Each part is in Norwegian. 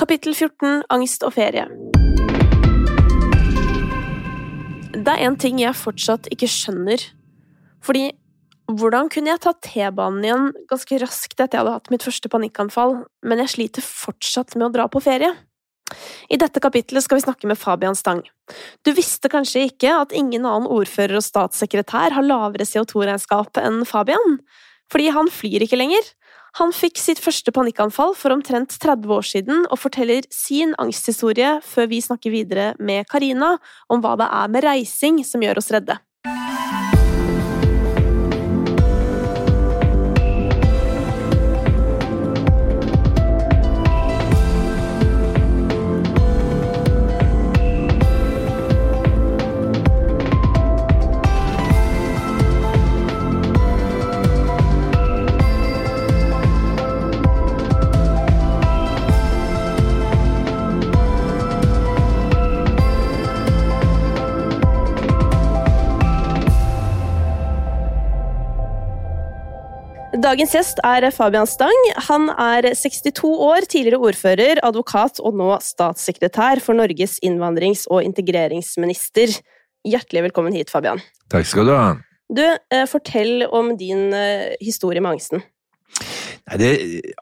Kapittel 14 Angst og ferie Det er en ting jeg fortsatt ikke skjønner. Fordi hvordan kunne jeg ta T-banen igjen ganske raskt etter jeg hadde hatt mitt første panikkanfall, men jeg sliter fortsatt med å dra på ferie? I dette kapittelet skal vi snakke med Fabian Stang. Du visste kanskje ikke at ingen annen ordfører og statssekretær har lavere CO2-regnskap enn Fabian? Fordi han flyr ikke lenger. Han fikk sitt første panikkanfall for omtrent 30 år siden og forteller sin angsthistorie før vi snakker videre med Karina om hva det er med reising som gjør oss redde. Dagens gjest er Fabian Stang. Han er 62 år, tidligere ordfører, advokat og nå statssekretær for Norges innvandrings- og integreringsminister. Hjertelig velkommen hit, Fabian. Takk skal du ha. Du, eh, fortell om din eh, historie med angsten. Nei, det,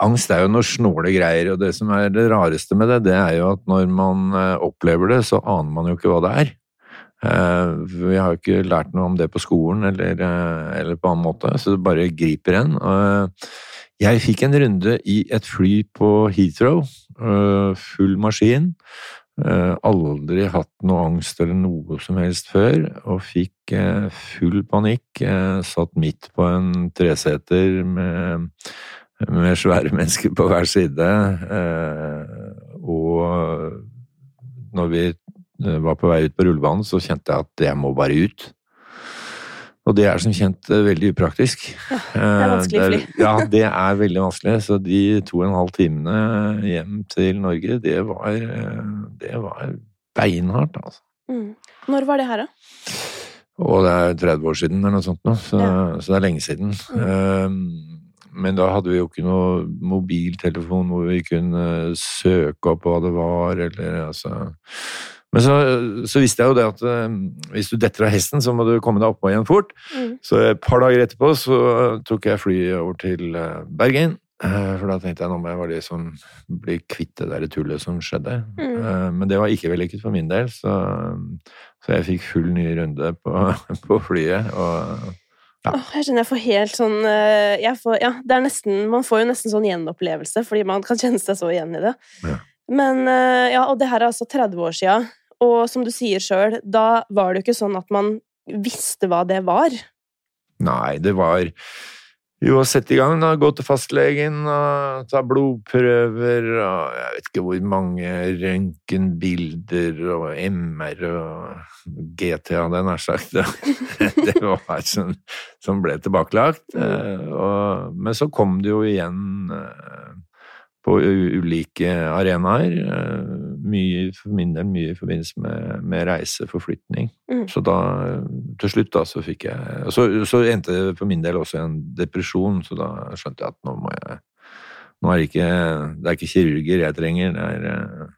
angst er jo noe snåle greier, og det som er det rareste med det, det er jo at når man eh, opplever det, så aner man jo ikke hva det er. Eh, vi har jo ikke lært noe om det på skolen eller, eh, eller på annen måte, så det bare griper en. Jeg fikk en runde i et fly på Heathrow, full maskin. Aldri hatt noe angst eller noe som helst før, og fikk full panikk. Satt midt på en treseter med, med svære mennesker på hver side. Og når vi var på vei ut på rullebanen, så kjente jeg at jeg må bare ut. Og det er som kjent eh, veldig upraktisk. Ja, det er vanskelig fly. ja, det er veldig vanskelig. Så de to og en halv timene hjem til Norge, det var, eh, det var beinhardt, altså. Mm. Når var det her, da? Og det er 30 år siden eller noe sånt nå, så, ja. så det er lenge siden. Mm. Men da hadde vi jo ikke noe mobiltelefon hvor vi kunne søke opp hva det var, eller altså men så, så, visste jeg jo det at uh, hvis du detter av hesten, så må du komme deg oppå igjen fort. Mm. Så et par dager etterpå så tok jeg flyet over til uh, Bergen. Uh, for da tenkte jeg nå må jeg være de som bli kvitt det der tullet som skjedde. Mm. men det var ikke vellykket for min del, så, så jeg fikk full ny runde på, på flyet. og ja. Oh, jeg skjønner jeg får helt sånn får, Ja, det er nesten Man får jo nesten sånn gjenopplevelse, fordi man kan kjenne seg så igjen i det. Ja. Men ja, og det her er altså 30 år sia. Og som du sier sjøl, da var det jo ikke sånn at man visste hva det var. Nei, det var jo å sette i gang, da. Gå til fastlegen og ta blodprøver og jeg vet ikke hvor mange røntgenbilder og MR og GT, hadde jeg nær sagt. Det var som, som ble tilbakelagt. Mm. Eh, men så kom det jo igjen eh, på ulike arenaer. Eh, mye for min del mye i forbindelse med, med reiseforflytning. Mm. Så da, til slutt, da, så fikk jeg Så, så endte det for min del også en depresjon, så da skjønte jeg at nå må jeg Nå er det ikke Det er ikke kirurger jeg trenger, det er,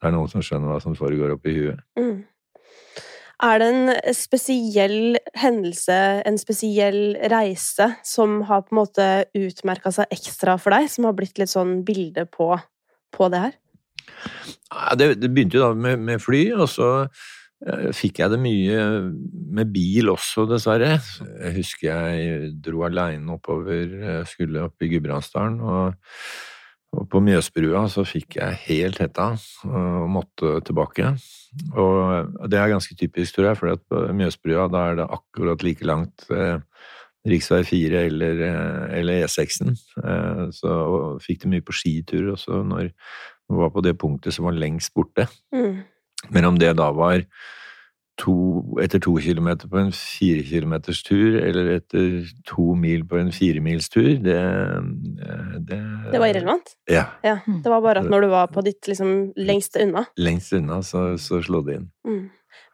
det er noen som skjønner hva som foregår oppi huet. Mm. Er det en spesiell hendelse, en spesiell reise, som har på en måte utmerka seg ekstra for deg? Som har blitt litt sånn bilde på, på det her? Det, det, begynte jo da med, med fly, og så uh, fikk jeg det mye med bil også, dessverre. Jeg husker jeg dro aleine oppover, skulle opp i Gudbrandsdalen. og og på Mjøsbrua så fikk jeg helt hetta og måtte tilbake. Og det er ganske typisk, tror jeg, for på Mjøsbrua da er det akkurat like langt eh, rv. 4 eller, eh, eller E6-en. Eh, så fikk det mye på skitur også når vi var på det punktet som var lengst borte. Mm. Men om det da var to, etter to kilometer på en fire kilometers tur, eller etter to mil på en firemilstur, det, det Det var irrelevant? Ja. ja. Det var bare at når du var på ditt liksom lengst unna? Lengst unna, så, så slo det inn. Mm.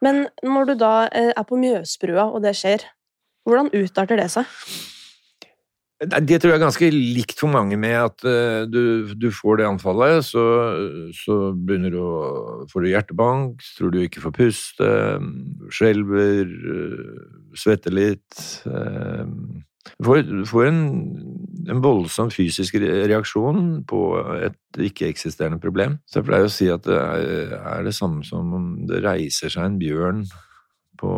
Men når du da eh, er på Mjøsbrua, og det skjer, hvordan utarter det seg? Det tror jeg er ganske likt for mange med at eh, du, du får det anfallet, så, så begynner du å Får du hjertebank, tror du ikke får puste, skjelver, eh, svetter litt eh, Du får, får en, en voldsom fysisk reaksjon på et ikke-eksisterende problem. Så jeg pleier å si at det er, er det samme som om det reiser seg en bjørn på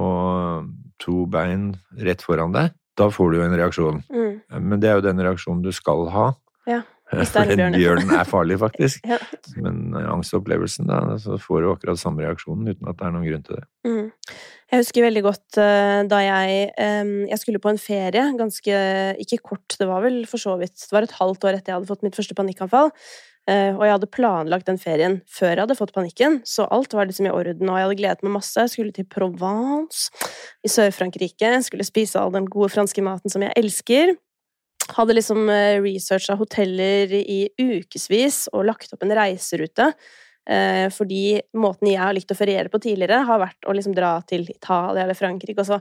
to bein rett foran deg. Da får du jo en reaksjon. Mm. Men det er jo den reaksjonen du skal ha. Ja, For en bjørn, er farlig, faktisk. Ja. Men eh, angstopplevelsen, da, så får du akkurat samme reaksjonen uten at det er noen grunn til det. Mm. Jeg husker veldig godt eh, da jeg Jeg skulle på en ferie, ganske Ikke kort, det var vel for så vidt Det var et halvt år etter jeg hadde fått mitt første panikkanfall. Eh, og jeg hadde planlagt den ferien før jeg hadde fått panikken, så alt var liksom i orden, og jeg hadde gledet meg masse. Jeg skulle til Provence i Sør-Frankrike, skulle spise all den gode franske maten som jeg elsker. Hadde liksom eh, researcha hoteller i ukevis og lagt opp en reiserute. Eh, fordi måten jeg har likt å feriere på tidligere, har vært å liksom dra til Italia eller Frankrike, og så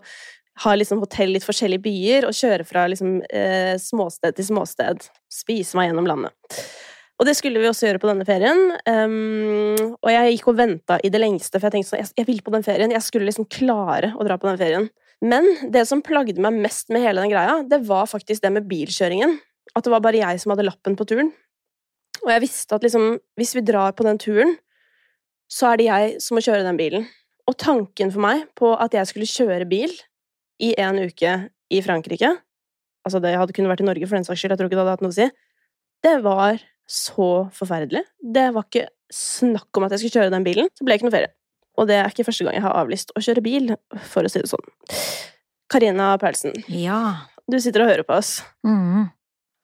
ha liksom hotell i forskjellige byer, og kjøre fra liksom eh, småsted til småsted. Spise meg gjennom landet. Og det skulle vi også gjøre på denne ferien. Um, og jeg gikk og venta i det lengste, for jeg tenkte sånn, jeg, jeg ville på den ferien. Jeg skulle liksom klare å dra på den ferien. Men det som plagde meg mest med hele den greia, det var faktisk det med bilkjøringen. At det var bare jeg som hadde lappen på turen. Og jeg visste at liksom, hvis vi drar på den turen, så er det jeg som må kjøre den bilen. Og tanken for meg på at jeg skulle kjøre bil i en uke i Frankrike Altså, det hadde kunnet vært i Norge for den saks skyld, jeg tror ikke det hadde hatt noe å si. Det var så forferdelig. Det var ikke snakk om at jeg skulle kjøre den bilen. Så ble det ikke noe ferie. Og det er ikke første gang jeg har avlyst å kjøre bil, for å si det sånn. Karina Perlsen, Ja. du sitter og hører på oss. Mm.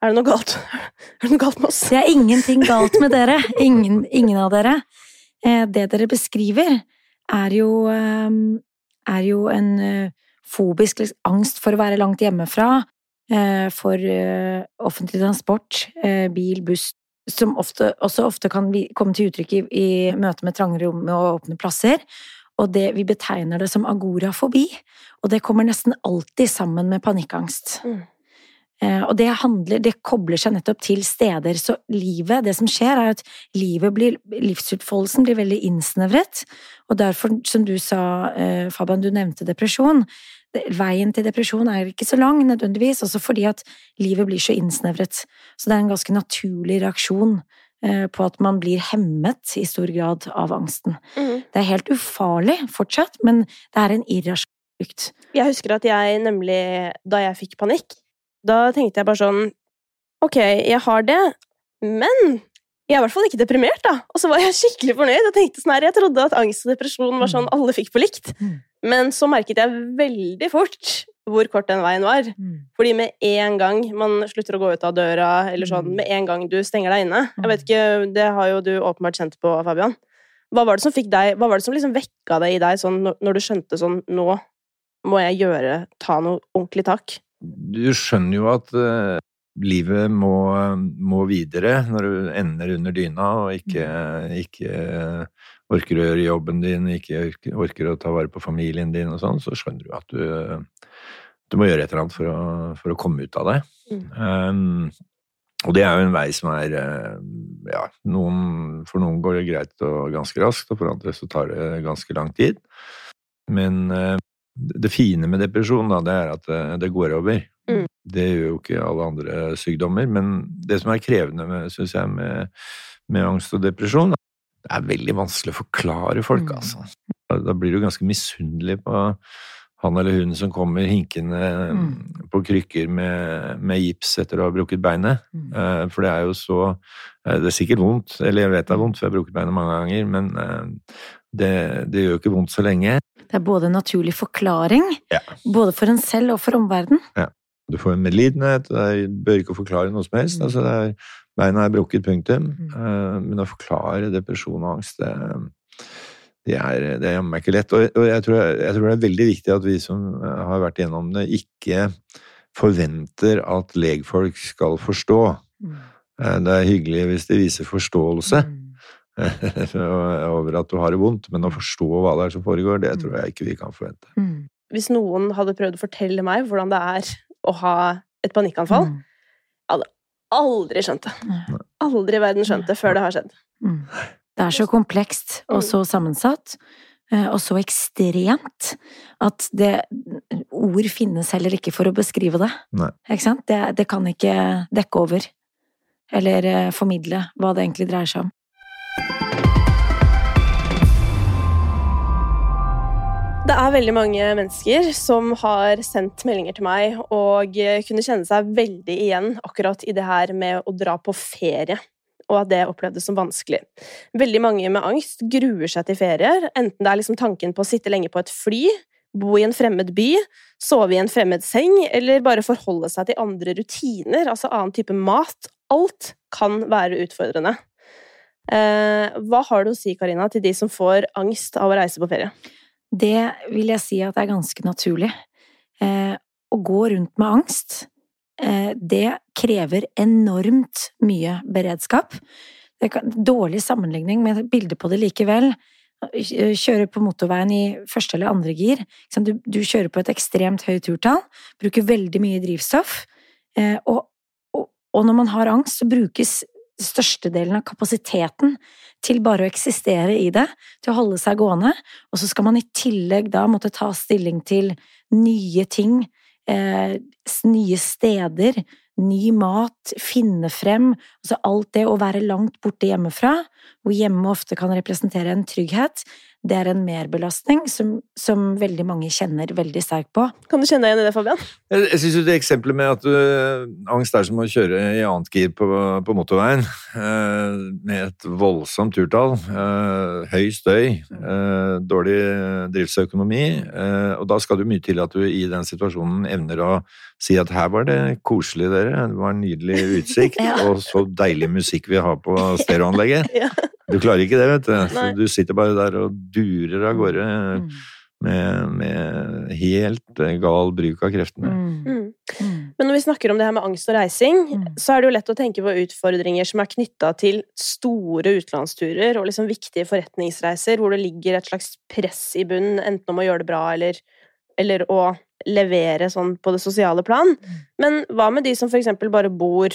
Er det noe galt? Er det noe galt med oss? Det er ingenting galt med dere. Ingen, ingen av dere. Eh, Det dere beskriver, er jo, eh, er jo en eh, fobisk angst for å være langt hjemmefra, eh, for offentlig transport, bil, buss, som ofte, også ofte kan vi- komme til uttrykk i, i møte med trange rom og åpne plasser. Og det, vi betegner det som agorafobi, og det kommer nesten alltid sammen med panikkangst. Mm. Eh, Og det handler, det kobler seg nettopp til steder. Så livet, det som skjer, er at livet blir, livsutfoldelsen blir veldig innsnevret. Og derfor, som du sa, eh, Fabian, du nevnte depresjon. Det- Veien til depresjon er ikke så lang nødvendigvis, også fordi at livet blir så innsnevret. Så det er en ganske naturlig reaksjon eh, på at man blir hemmet i stor grad av angsten. Mm. Det er helt ufarlig fortsatt, men det er en irrasjonell frykt. Jeg husker at jeg nemlig, da jeg fikk panikk, da tenkte jeg bare sånn Ok, jeg har det, men jeg er i hvert fall ikke deprimert, da. Og så var jeg skikkelig fornøyd og tenkte sånn her, jeg trodde at angst og depresjon var sånn alle fikk på likt. Mm. Men så merket jeg veldig fort hvor kort den veien var. Fordi med en gang man slutter å gå ut av døra, eller sånn, Mm. med en gang du stenger deg inne Jeg vet ikke, Det har jo du åpenbart kjent på, Fabian. Hva var det som fikk deg, hva var det som liksom vekka det i deg sånn, når, du skjønte sånn Nå må jeg gjøre, ta noe ordentlig tak? Du skjønner jo at uh, livet må, må videre når du ender under dyna og ikke, ikke eh, orker å gjøre jobben din, ikke orker, orker å ta vare på familien din og sånn, så skjønner du at du, du må gjøre et eller annet for å, for å komme ut av det. Mm. Um, og det er jo en vei som er eh, ja, noen, For noen går det greit og ganske raskt, og for andre så tar det ganske lang tid. Men eh, det fine med depresjon da, det er at det, det går over. Mm. Det gjør jo ikke alle andre sykdommer. Men det som er krevende syns jeg, med, med angst og depresjon, det er veldig vanskelig å forklare folk, Mm. altså. Da, blir du ganske misunnelig på han eller hun som kommer hinkende Mm. på krykker med, med gips etter å ha brukket beinet. Mm. Eh, For det er jo så eh, Det er sikkert vondt, eller jeg vet det er vondt, for jeg har brukket beinet mange ganger, men eh, det, det gjør jo ikke vondt så lenge. Det er både en naturlig forklaring, Ja. både for en selv og for omverdenen. Du får en medlidenhet, du bør ikke forklare noe som helst. Mm. Altså det er, beina er brukket, punktum. Mm. Eh, Men å forklare depresjon og angst, det, det er, det er jammen meg ikke lett. Og, og jeg, tror, jeg tror det er veldig viktig at vi som eh, har vært igjennom det, ikke forventer at legfolk skal forstå. Eh, Det er hyggelig hvis de viser forståelse Mm. over at du har det vondt, men å forstå hva det er som foregår, det tror jeg ikke vi kan forvente. Mm. Hvis noen hadde prøvd å fortelle meg hvordan det er å ha et panikkanfall, Mm. Aldri skjønt det. Aldri i verden skjønt det før det har skjedd. Mm. Det er så komplekst og så sammensatt, eh, og så ekstremt, at det Ord finnes heller ikke for å beskrive det. Nei. Ikke sant? Det, det kan ikke dekke over. Eller eh, formidle hva det egentlig dreier seg om. Det er veldig mange mennesker som har sendt meldinger til meg og eh, kunne kjenne seg veldig igjen akkurat i det her med å dra på ferie, og at det opplevdes som vanskelig. Veldig mange med angst gruer seg til ferier, enten det er liksom tanken på å sitte lenge på et fly, bo i en fremmed by, sove i en fremmed seng, eller bare forholde seg til andre rutiner, altså annen type mat. Alt kan være utfordrende. Eh, hva har du å si, Karina, til de som får angst av å reise på ferie? Det vil jeg si at er ganske naturlig. Eh, å gå rundt med angst, eh, det krever enormt mye beredskap. Det kan, dårlig sammenligning, med et på det likevel. Kjøre på motorveien i første eller andre gir. Du, du kjører på et ekstremt høyt turtall, bruker veldig mye drivstoff, eh, og, og, og når man har angst, så brukes størstedelen av kapasiteten til bare å eksistere i det, til å holde seg gående, og så skal man i tillegg da måtte ta stilling til nye ting, eh, nye steder, ny mat, finne frem, altså alt det å være langt borte hjemmefra, hvor hjemme ofte kan representere en trygghet, det er en merbelastning som, som veldig mange kjenner veldig sterkt på. Kan du kjenne deg igjen i det, Fabian? Jeg, jeg syns jo det eksempelet med at du, angst er som å kjøre i annet gir på, på motorveien, eh, med et voldsomt turtall, eh, høy støy, dårlig driftsøkonomi, og da skal det mye til at du i den situasjonen evner å si at her var det koselig, dere, det var en nydelig utsikt, Ja. og så deilig musikk vi har på stereoanlegget. Ja. Du klarer ikke det, vet du. Så du sitter bare der og durer av gårde Mm. med, med helt eh, gal bruk av kreftene. Mm. Mm. Men når vi snakker om det her med angst og reising, Mm. så er det jo lett å tenke på utfordringer som er knytta til store utenlandsturer og liksom viktige forretningsreiser, hvor det ligger et slags press i bunnen, enten om å gjøre det bra eller, eller å levere sånn på det sosiale plan. Men hva med de som for eksempel bare bor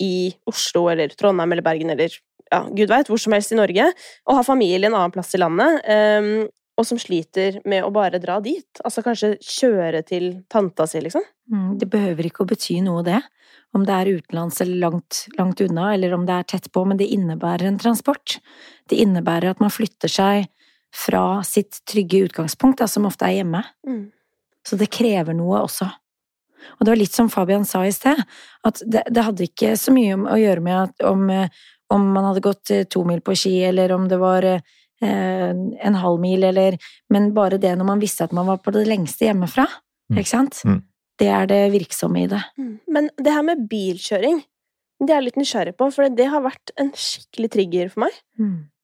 i Oslo eller Trondheim eller Bergen eller ja, gud veit, hvor som helst i Norge, og har familie en annen plass i landet, um, og som sliter med å bare dra dit? Altså kanskje kjøre til tanta si, liksom? Mm, Det behøver ikke å bety noe, det. Om det er utenlands eller langt, langt unna, eller om det er tett på, men det innebærer en transport. Det innebærer at man flytter seg fra sitt trygge utgangspunkt, da, som ofte er hjemme. Mm. Så det krever noe også. Og det var litt som Fabian sa i sted, at det, det hadde ikke så mye om, å gjøre med at om, om man hadde gått eh, to mil på ski, eller om det var eh, en halv mil, eller Men bare det når man visste at man var på det lengste hjemmefra, Mm. ikke sant? Mm. Det er det virksomme i det. Mm. Men det her med bilkjøring, det er jeg litt nysgjerrig på, for det har vært en skikkelig trigger for meg.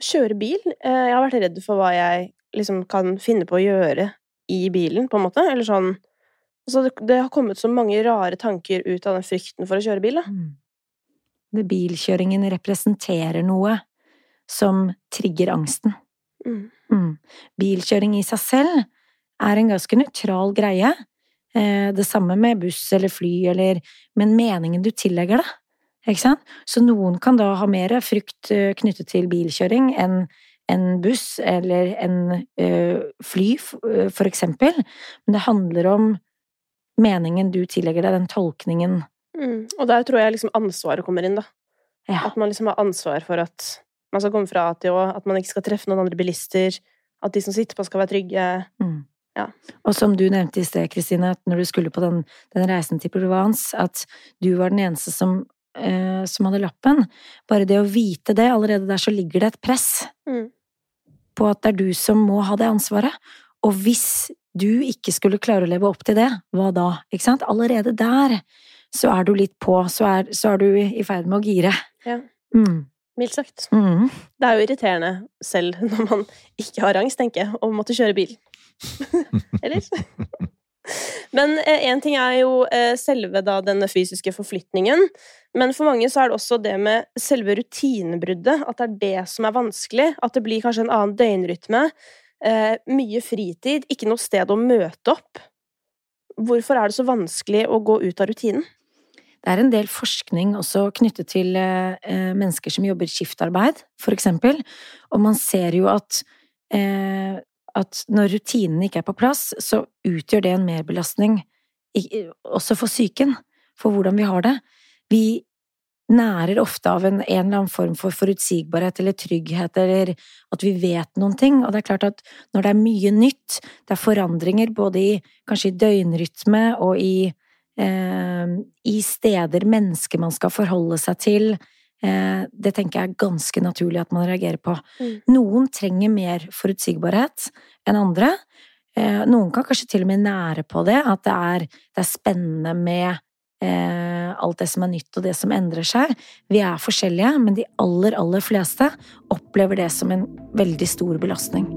Kjøre bil. eh, Jeg har vært redd for hva jeg liksom kan finne på å gjøre i bilen, på en måte. Eller sånn Altså, det, har kommet så mange rare tanker ut av den frykten for å kjøre bil, da. Mm. Det bilkjøringen representerer noe som trigger angsten. Mm. Mm. Bilkjøring i seg selv er en ganske nøytral greie. Eh, Det samme med buss eller fly, eller Men meningen du tillegger det. Ikke sant? Så noen kan da ha mer frykt eh, knyttet til bilkjøring enn en buss eller en ø, fly, eh, for eksempel. Men det handler om meningen du tillegger deg, den tolkningen. Mm. Og der tror jeg liksom ansvaret kommer inn, da. Ja. At man liksom har ansvar for at man skal komme fra A til Å, at man ikke skal treffe noen andre bilister, at de som sitter på skal være trygge. Mm. Ja. Og som du nevnte i sted, Kristine, at når du skulle på den, den reisen til Provence, at du var den eneste som, eh, som hadde lappen. Bare det å vite det, allerede der så ligger det et press Mm. på at det er du som må ha det ansvaret. Og hvis du ikke skulle klare å leve opp til det, hva da? Ikke sant? Allerede der så er du litt på, så er, så er du i ferd med å gire. Ja. Mm. Mildt sagt. Mm. Det er jo irriterende selv når man ikke har angst, tenker jeg, å måtte kjøre bil. Eller? Men én ting er jo eh, selve da denne fysiske forflytningen, men for mange så er det også det med selve rutinebruddet, at det er det som er vanskelig, at det blir kanskje en annen døgnrytme, eh, mye fritid, ikke noe sted å møte opp. Hvorfor er det så vanskelig å gå ut av rutinen? det er en del forskning også knyttet til eh, eh, mennesker som jobber skiftarbeid, for eksempel, og man ser jo at eh, at når rutinene ikke er på plass, så utgjør det en merbelastning også for psyken, for hvordan vi har det. Vi nærer ofte av en, en, eller annen form for forutsigbarhet eller trygghet, eller at vi vet noen ting, og det er klart at når det er mye nytt, det er forandringer både i kanskje i døgnrytme og i eh, i steder mennesker man skal forholde seg til. Eh, det tenker jeg er ganske naturlig at man reagerer på. Mm. Noen trenger mer forutsigbarhet enn andre. Eh, noen kan kanskje til og med nære på det, at det er, det er spennende med eh, alt det som er nytt og det som endrer seg. Vi er forskjellige, men de aller, aller fleste opplever det som en veldig stor belastning.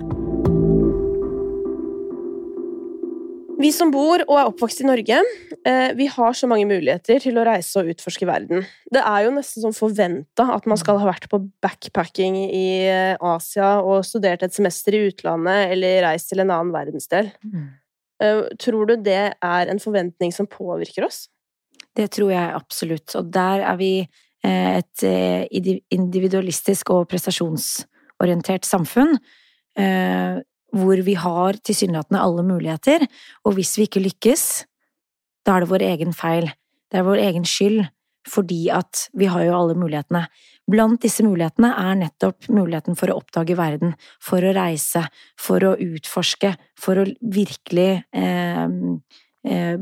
Vi som bor og er oppvokst i Norge, eh, vi har så mange muligheter til å reise og utforske verden. Det er jo nesten sånn forventa at man skal ha vært på backpacking i eh, Asia og studert et semester i utlandet eller reist til en annen verdensdel. Mm. Eh, tror du det er en forventning som påvirker oss? Det tror jeg absolutt, og der er vi et individualistisk og prestasjonsorientert samfunn hvor vi har tilsynelatende alle muligheter, og hvis vi ikke lykkes, da er det vår egen feil. Det er vår egen skyld, fordi at vi har jo alle mulighetene. Blant disse mulighetene er nettopp muligheten for å oppdage verden, for å reise, for å utforske, for å virkelig eh, eh,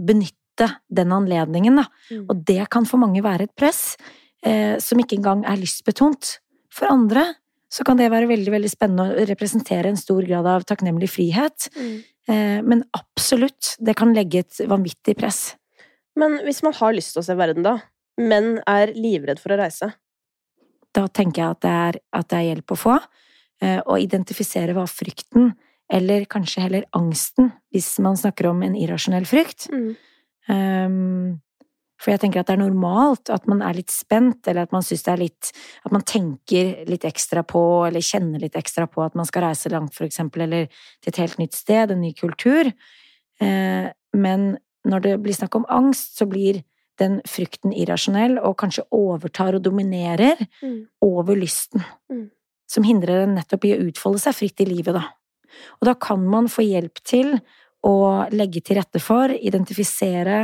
benytte den anledningen. Mm. Og det kan for mange være et press eh, som ikke engang er lystbetont. For andre så kan det være veldig veldig spennende å representere en stor grad av takknemlig frihet. Mm. Eh, men absolutt, det kan legge et vanvittig press. Men hvis man har lyst til å se verden, da, men er livredd for å reise? Da tenker jeg at det er, at det er hjelp å få. Eh, å identifisere hva frykten, eller kanskje heller angsten, hvis man snakker om en irrasjonell frykt. Mm. Um, for jeg tenker at det er normalt at man er litt spent, eller at man syns det er litt At man tenker litt ekstra på, eller kjenner litt ekstra på at man skal reise langt, for eksempel, eller til et helt nytt sted, en ny kultur. Eh, men når det blir snakk om angst, så blir den frykten irrasjonell, og kanskje overtar og dominerer mm. over lysten. Mm. Som hindrer den nettopp i å utfolde seg fritt i livet, da. Og da kan man få hjelp til å legge til rette for, identifisere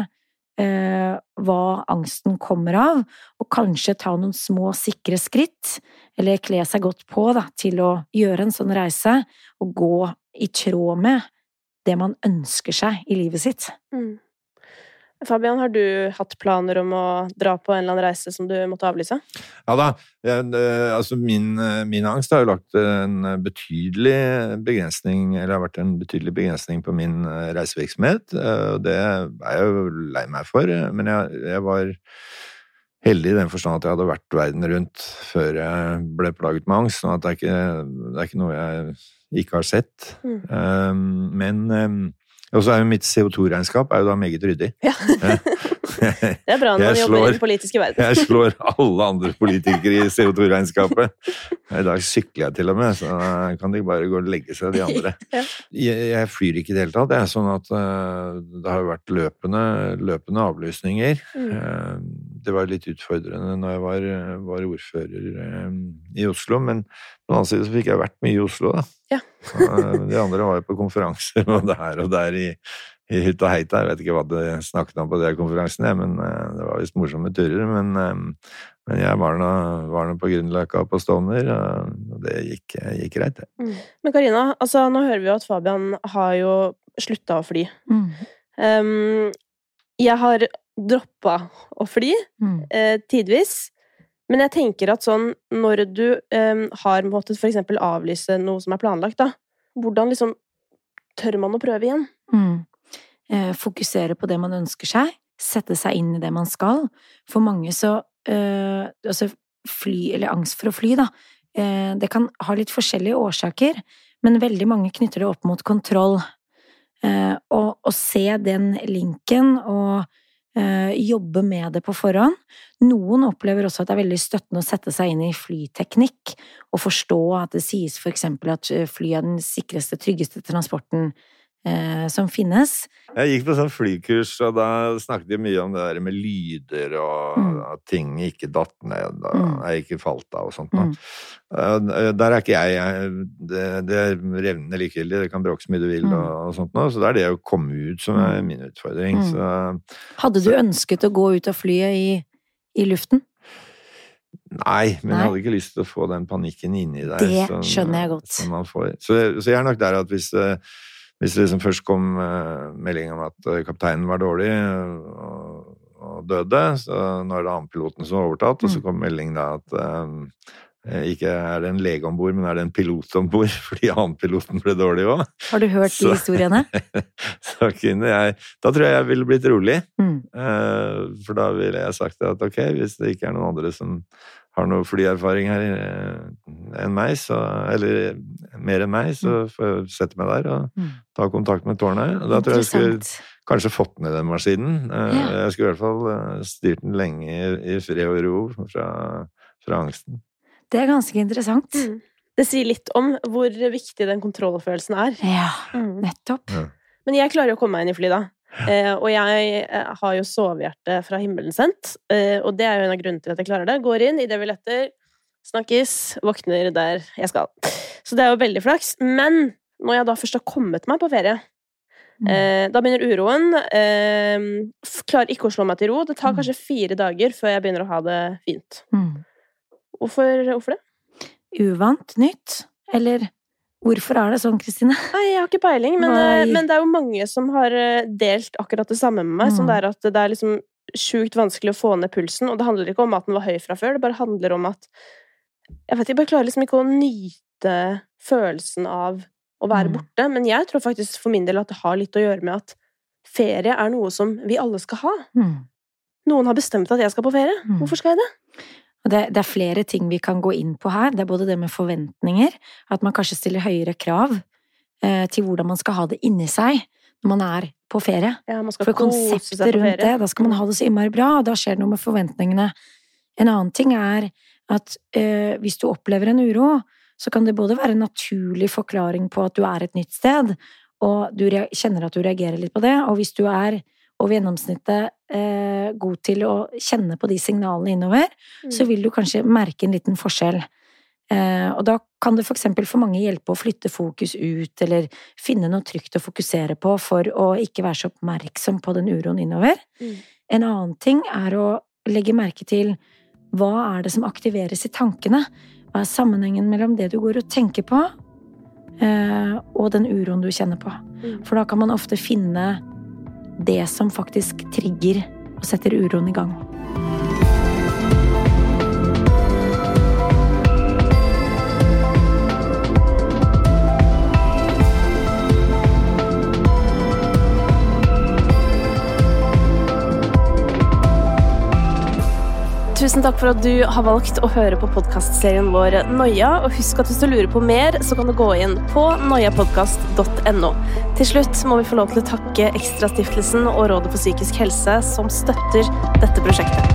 eh, hva angsten kommer av, og kanskje ta noen små, sikre skritt, eller kle seg godt på da, til å gjøre en sånn reise, og gå i tråd med det man ønsker seg i livet sitt. Mm. Fabian, har du hatt planer om å dra på en eller annen reise som du måtte avlyse? Ja da. Jeg, altså min, min, angst har jo lagt en betydelig begrensning, eller har vært en betydelig begrensning på min eh, reisevirksomhet. Det er jeg jo lei meg for, men jeg, jeg var heldig i den forstand at jeg hadde vært verden rundt før jeg ble plaget med angst. sånn at det er ikke, det er ikke noe jeg ikke har sett. Mm. Um, men og så er jo mitt CO2-regnskap er jo da meget ryddig. Ja. det er bra når man jobber i den politiske verden. jeg slår alle andre politikere i CO2-regnskapet. I dag sykler jeg til og med, så kan de bare gå og legge seg, de andre. Jeg, jeg flyr ikke i det hele tatt. Det er sånn at uh, det har vært løpende, løpende avlysninger. Mm. Uh, det var litt utfordrende når jeg var, var ordfører um, i Oslo, men på den annen side så fikk jeg vært mye i Oslo, da. Ja. de andre var jo på konferanser og der og der i, i hytta og heit Jeg vet ikke hva de snakket om på de konferansene, men uh, det var visst morsomme turer. Men, um, men jeg var nå, var nå på Grünerløkka på Stovner, og det gikk, gikk greit, det. Mm. Men Karina, altså, nå hører vi jo at Fabian har jo slutta å fly. Mm. Um, jeg har droppa å fly, mm. eh, tidvis. Men jeg tenker at sånn, når du um, har måttet for eksempel avlyse noe som er planlagt, da, hvordan liksom tør man å prøve igjen? Mm. Eh, fokusere på det man ønsker seg, sette seg inn i det man skal. For mange så eh, Altså fly, eller angst for å fly, da, eh, det kan ha litt forskjellige årsaker, men veldig mange knytter det opp mot kontroll. Å se den linken og jobbe med det på forhånd. Noen opplever også at det er veldig støttende å sette seg inn i flyteknikk og forstå at det sies for eksempel at eh, fly er den sikreste, tryggeste transporten eh, som finnes. Jeg gikk på sånn flykurs, og da snakket de mye om det der med lyder og Mm. at ting ikke datt ned og Mm. jeg ikke falt av og sånt. Mm. Eh, Der er ikke jeg. jeg det, det er revnende likegyldig, det kan bråke så mye du vil Mm. og, og sånt noe, så det er det å komme ut som er min utfordring. Mm. Så Hadde du ønsket å gå ut av flyet i, i luften? Nei, men Nei. jeg hadde ikke lyst til å få den panikken inni deg. Det som- skjønner jeg godt. Så, så jeg er nok der at hvis, eh, hvis det liksom først kom eh, melding om at eh, kapteinen var dårlig eh, og, og døde, så nå er det annenpiloten som har overtatt, og så Mm. kom melding da at ikke er det en lege om bord, men er det en pilot om bord, fordi annenpiloten ble dårlig òg. Har du hørt de historiene? Så kunne jeg Da tror jeg jeg ville blitt rolig. Mm. For da ville jeg sagt at ok, hvis det ikke er noen andre som har noe flyerfaring her enn meg, så Eller mer enn meg, så får jeg sette meg der og Mm. ta kontakt med tårnet. Og da tror jeg jeg skulle kanskje fått ned den maskinen. Eh, Jeg skulle i hvert fall eh, styrt den lenge i, i fred og ro fra, fra angsten. Det er ganske interessant. Mm. Det sier litt om hvor viktig den kontrollfølelsen er. Ja, Mm. nettopp. Men jeg klarer jo å komme meg inn i fly, da. Eh, og jeg eh, har jo sovehjerte fra himmelen sendt, eh, og det er jo en av grunnene til at jeg klarer det. Går inn idet vi letter, snakkes, våkner der jeg skal. Så det er jo veldig flaks. Men når jeg da først har kommet meg på ferie, Mm. eh, da begynner uroen. Eh, klarer ikke å slå meg til ro. Det tar Mm. kanskje fire dager før jeg begynner å ha det fint. Mm. Hvorfor, hvorfor det? Uvant? Nytt? Eller hvorfor er det sånn, Kristine? Nei, jeg har ikke peiling, men, eh, men det er jo mange som har eh, delt akkurat det samme med meg. Som Mm. det er at det er liksom sjukt vanskelig å få ned pulsen, og det handler ikke om at den var høy fra før, det bare handler om at Jeg vet jeg bare klarer liksom ikke å nyte følelsen av å være Mm. borte. Men jeg tror faktisk for min del at det har litt å gjøre med at ferie er noe som vi alle skal ha. Mm. Noen har bestemt at jeg skal på ferie. Mm. Hvorfor skal jeg det? Det, det er flere ting vi kan gå inn på her. Det er både det med forventninger, at man kanskje stiller høyere krav eh, til hvordan man skal ha det inni seg når man er på ferie. Ja, For konseptet rundt ferie. det, da skal man ha det så innmari bra, og da skjer det noe med forventningene. En annen ting er at eh, hvis du opplever en uro, så kan det både være en naturlig forklaring på at du er et nytt sted, og du kjenner at du reagerer litt på det, og hvis du er over gjennomsnittet eh, god til å kjenne på de signalene innover, Mm. så vil du kanskje merke en liten forskjell. Eh, og da kan det for eksempel for mange hjelpe å flytte fokus ut, eller finne noe trygt å fokusere på for å ikke være så oppmerksom på den uroen innover. Mm. En annen ting er å legge merke til hva er det som aktiveres i tankene? Hva er sammenhengen mellom det du går og tenker på, eh, og den uroen du kjenner på? Mm. For da kan man ofte finne det som faktisk trigger og setter uroen i gang. Tusen takk for at du har valgt å høre på podkastserien vår Noia. Og husk at hvis du lurer på mer, så kan du gå inn på noiapodkast.no. Til slutt må vi få lov til å takke Ekstrastiftelsen og Rådet for psykisk helse, som støtter dette prosjektet.